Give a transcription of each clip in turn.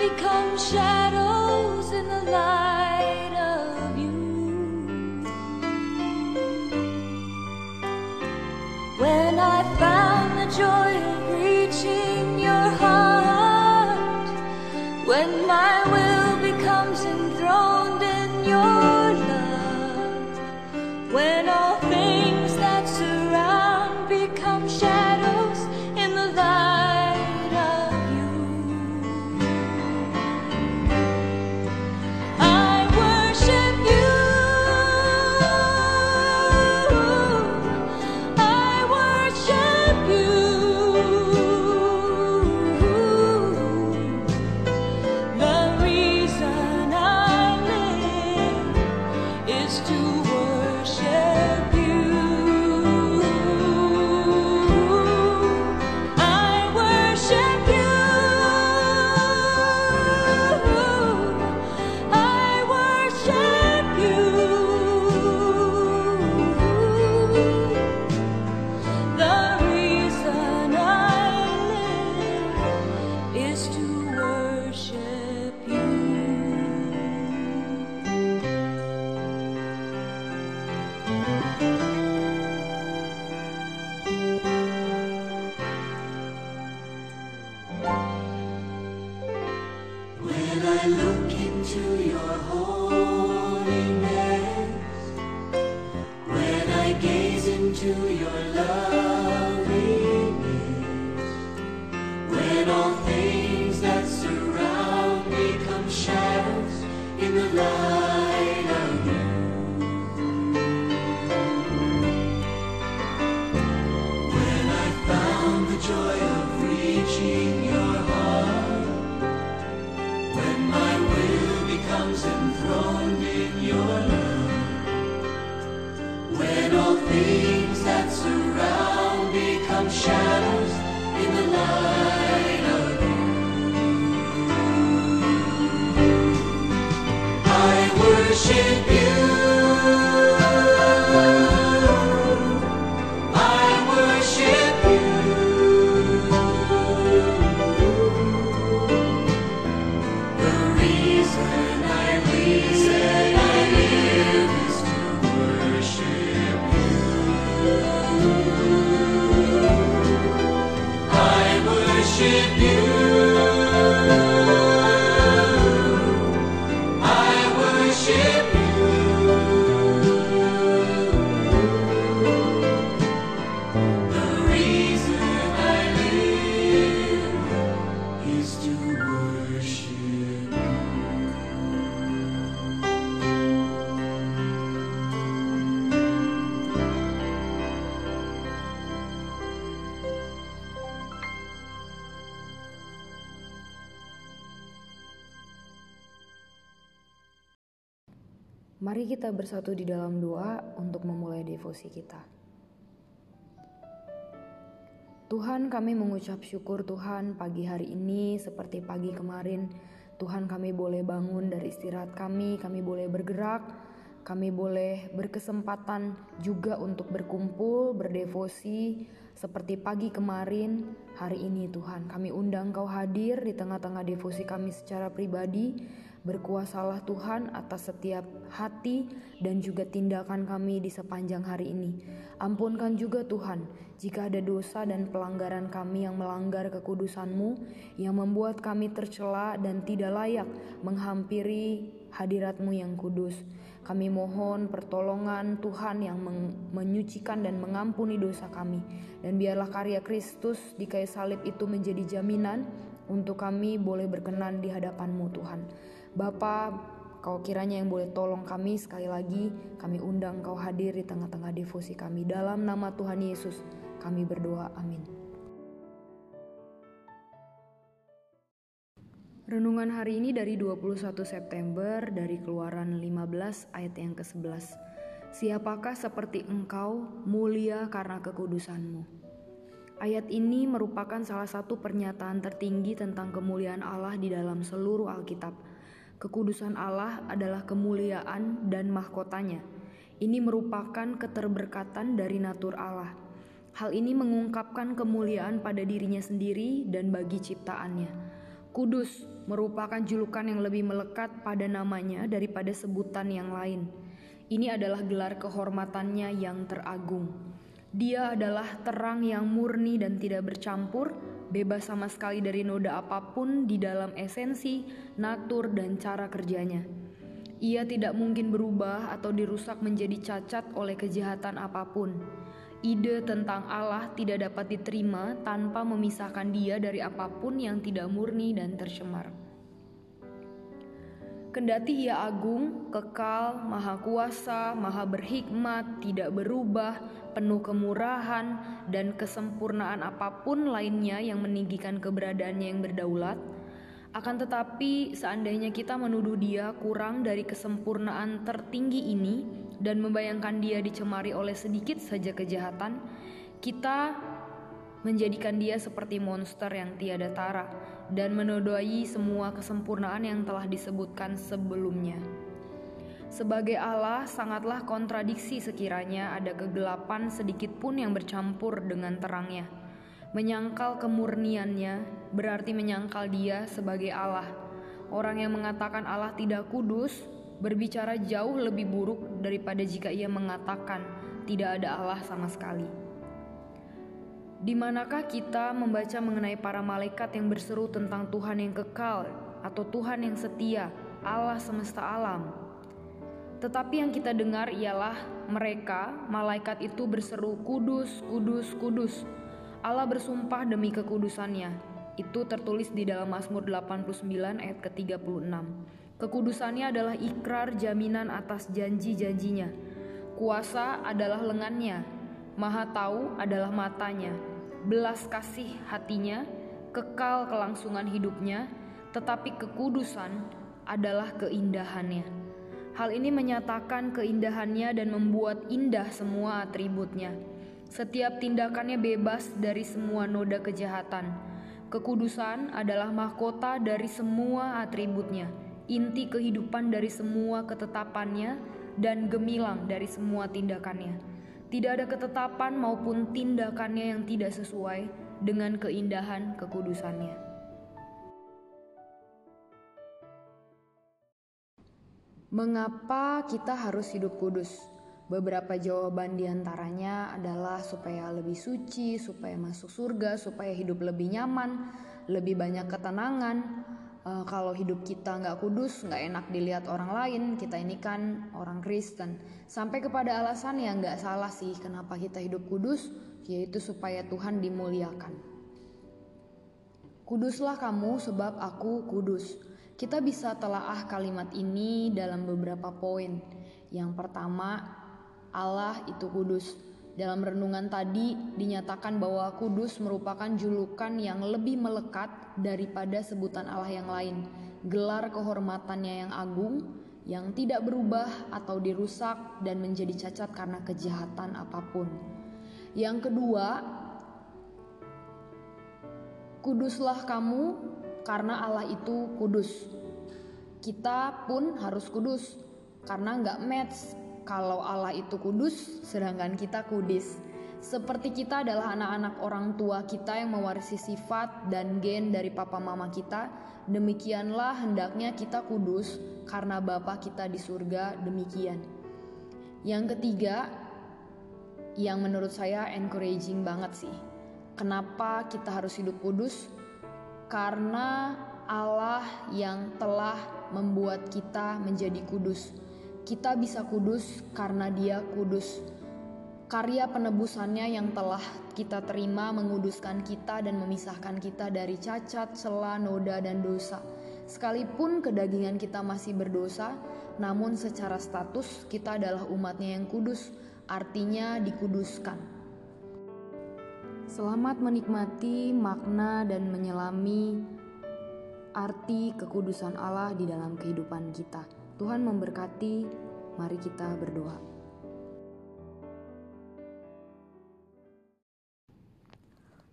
become shadows in the light of you. When I found the joy We Mari kita bersatu di dalam doa untuk memulai devosi kita. Tuhan kami mengucap syukur Tuhan pagi hari ini seperti pagi kemarin. Tuhan kami boleh bangun dari istirahat kami, kami boleh bergerak, kami boleh berkesempatan juga untuk berkumpul, berdevosi seperti pagi kemarin, hari ini Tuhan. Kami undang Kau hadir di tengah-tengah devosi kami secara pribadi Berkuasalah Tuhan atas setiap hati dan juga tindakan kami di sepanjang hari ini. Ampunkan juga Tuhan jika ada dosa dan pelanggaran kami yang melanggar kekudusan-Mu yang membuat kami tercela dan tidak layak menghampiri hadirat-Mu yang kudus. Kami mohon pertolongan Tuhan yang menyucikan dan mengampuni dosa kami. Dan biarlah karya Kristus di kayu salib itu menjadi jaminan untuk kami boleh berkenan di hadapan-Mu Tuhan. Bapa, Kau kiranya yang boleh tolong kami sekali lagi, kami undang Kau hadir di tengah-tengah devosi kami. Dalam nama Tuhan Yesus, kami berdoa. Amin. Renungan hari ini dari 21 September dari Keluaran 15 ayat yang ke-11. Siapakah seperti engkau mulia karena kekudusanmu? Ayat ini merupakan salah satu pernyataan tertinggi tentang kemuliaan Allah di dalam seluruh Alkitab. Kekudusan Allah adalah kemuliaan dan mahkotanya. Ini merupakan keterberkatan dari natur Allah. Hal ini mengungkapkan kemuliaan pada dirinya sendiri dan bagi ciptaannya. Kudus merupakan julukan yang lebih melekat pada namanya daripada sebutan yang lain. Ini adalah gelar kehormatannya yang teragung. Dia adalah terang yang murni dan tidak bercampur, bebas sama sekali dari noda apa pun di dalam esensi, natur, dan cara kerjanya. Ia tidak mungkin berubah atau dirusak menjadi cacat oleh kejahatan apa pun. Ide tentang Allah tidak dapat diterima tanpa memisahkan Dia dari apa pun yang tidak murni dan tercemar. Kendati Ia agung, kekal, maha kuasa, maha berhikmat, tidak berubah, penuh kemurahan, dan kesempurnaan apa pun lainnya yang meninggikan keberadaannya yang berdaulat, akan tetapi, seandainya kita menuduh dia kurang dari kesempurnaan tertinggi ini dan membayangkan dia dicemari oleh sedikit saja kejahatan, kita menjadikan dia seperti monster yang tiada tara dan menodai semua kesempurnaan yang telah disebutkan sebelumnya. Sebagai Allah, sangatlah kontradiksi sekiranya ada kegelapan sedikit pun yang bercampur dengan terangnya. Menyangkal kemurniannya berarti menyangkal Dia sebagai Allah. Orang yang mengatakan Allah tidak kudus berbicara jauh lebih buruk daripada jika ia mengatakan tidak ada Allah sama sekali. Di manakah kita membaca mengenai para malaikat yang berseru tentang Tuhan yang kekal atau Tuhan yang setia, Allah semesta alam? Tetapi yang kita dengar ialah mereka, malaikat itu berseru, "Kudus, kudus, kudus." Allah bersumpah demi kekudusannya. Itu tertulis di dalam Mazmur 89 ayat ke-36. Kekudusannya adalah ikrar jaminan atas janji-janjinya. Kuasa adalah lengannya. Maha tahu adalah matanya. Belas kasih hatinya, kekal kelangsungan hidupnya, tetapi kekudusan adalah keindahannya. Hal ini menyatakan keindahannya dan membuat indah semua atributnya. Setiap tindakannya bebas dari semua noda kejahatan. Kekudusan adalah mahkota dari semua atributnya, inti kehidupan dari semua ketetapannya, dan gemilang dari semua tindakannya. Tidak ada ketetapan maupun tindakannya yang tidak sesuai dengan keindahan kekudusannya. Mengapa kita harus hidup kudus? Beberapa jawaban di antaranya adalah supaya lebih suci, supaya masuk surga, supaya hidup lebih nyaman, lebih banyak ketenangan. Uh, kalau hidup kita nggak kudus, nggak enak dilihat orang lain, kita ini kan orang Kristen. Sampai kepada alasan yang nggak salah sih, kenapa kita hidup kudus, yaitu supaya Tuhan dimuliakan. Kuduslah kamu sebab aku kudus. Kita bisa telaah kalimat ini dalam beberapa poin. Yang pertama, Allah itu kudus. Dalam renungan tadi dinyatakan bahwa kudus merupakan julukan yang lebih melekat daripada sebutan Allah yang lain. Gelar kehormatannya yang agung, yang tidak berubah atau dirusak dan menjadi cacat karena kejahatan apa pun. Yang kedua, kuduslah kamu karena Allah itu kudus. Kita pun harus kudus karena nggak match kalau Allah itu kudus, sedangkan kita kudis. Seperti kita adalah anak-anak orang tua kita yang mewarisi sifat dan gen dari papa mama kita, demikianlah hendaknya kita kudus karena Bapa kita di surga demikian. Yang ketiga, yang menurut saya encouraging banget sih. Kenapa kita harus hidup kudus? Karena Allah yang telah membuat kita menjadi kudus kita bisa kudus karena Dia kudus. Karya penebusannya yang telah kita terima menguduskan kita dan memisahkan kita dari cacat, celah, noda, dan dosa. Sekalipun kedagingan kita masih berdosa, namun secara status kita adalah umatnya yang kudus, artinya dikuduskan. Selamat menikmati makna dan menyelami arti kekudusan Allah di dalam kehidupan kita. Tuhan memberkati, mari kita berdoa.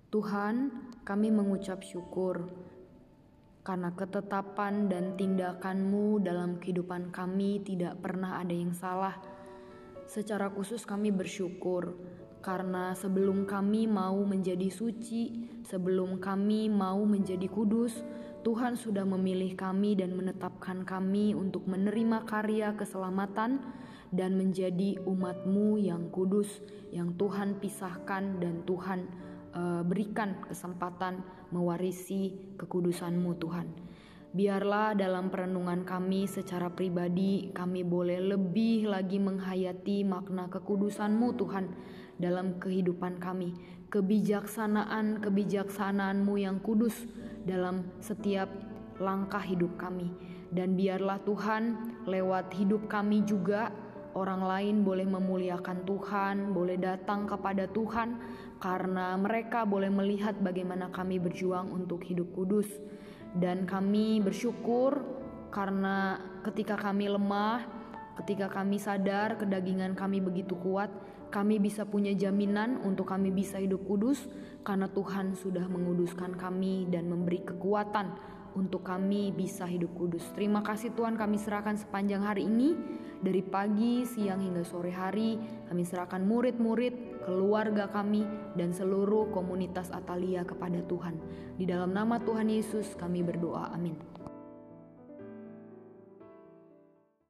Tuhan, kami mengucap syukur karena ketetapan dan tindakanmu dalam kehidupan kami tidak pernah ada yang salah. Secara khusus kami bersyukur karena sebelum kami mau menjadi suci, sebelum kami mau menjadi kudus, Tuhan sudah memilih kami dan menetapkan kami untuk menerima karya keselamatan dan menjadi umatmu yang kudus, yang Tuhan pisahkan dan Tuhan uh, berikan kesempatan mewarisi kekudusanmu Tuhan. Biarlah dalam perenungan kami secara pribadi kami boleh lebih lagi menghayati makna kekudusanmu Tuhan dalam kehidupan kami. Kebijaksanaan kebijaksanaanmu yang kudus dalam setiap langkah hidup kami. Dan biarlah Tuhan lewat hidup kami juga orang lain boleh memuliakan Tuhan, boleh datang kepada Tuhan karena mereka boleh melihat bagaimana kami berjuang untuk hidup kudus dan kami bersyukur karena ketika kami lemah, ketika kami sadar kedagingan kami begitu kuat, kami bisa punya jaminan untuk kami bisa hidup kudus karena Tuhan sudah menguduskan kami dan memberi kekuatan untuk kami bisa hidup kudus. Terima kasih Tuhan kami serahkan sepanjang hari ini dari pagi, siang hingga sore hari kami serahkan murid-murid, keluarga kami dan seluruh komunitas Atalia kepada Tuhan. Di dalam nama Tuhan Yesus kami berdoa. Amin.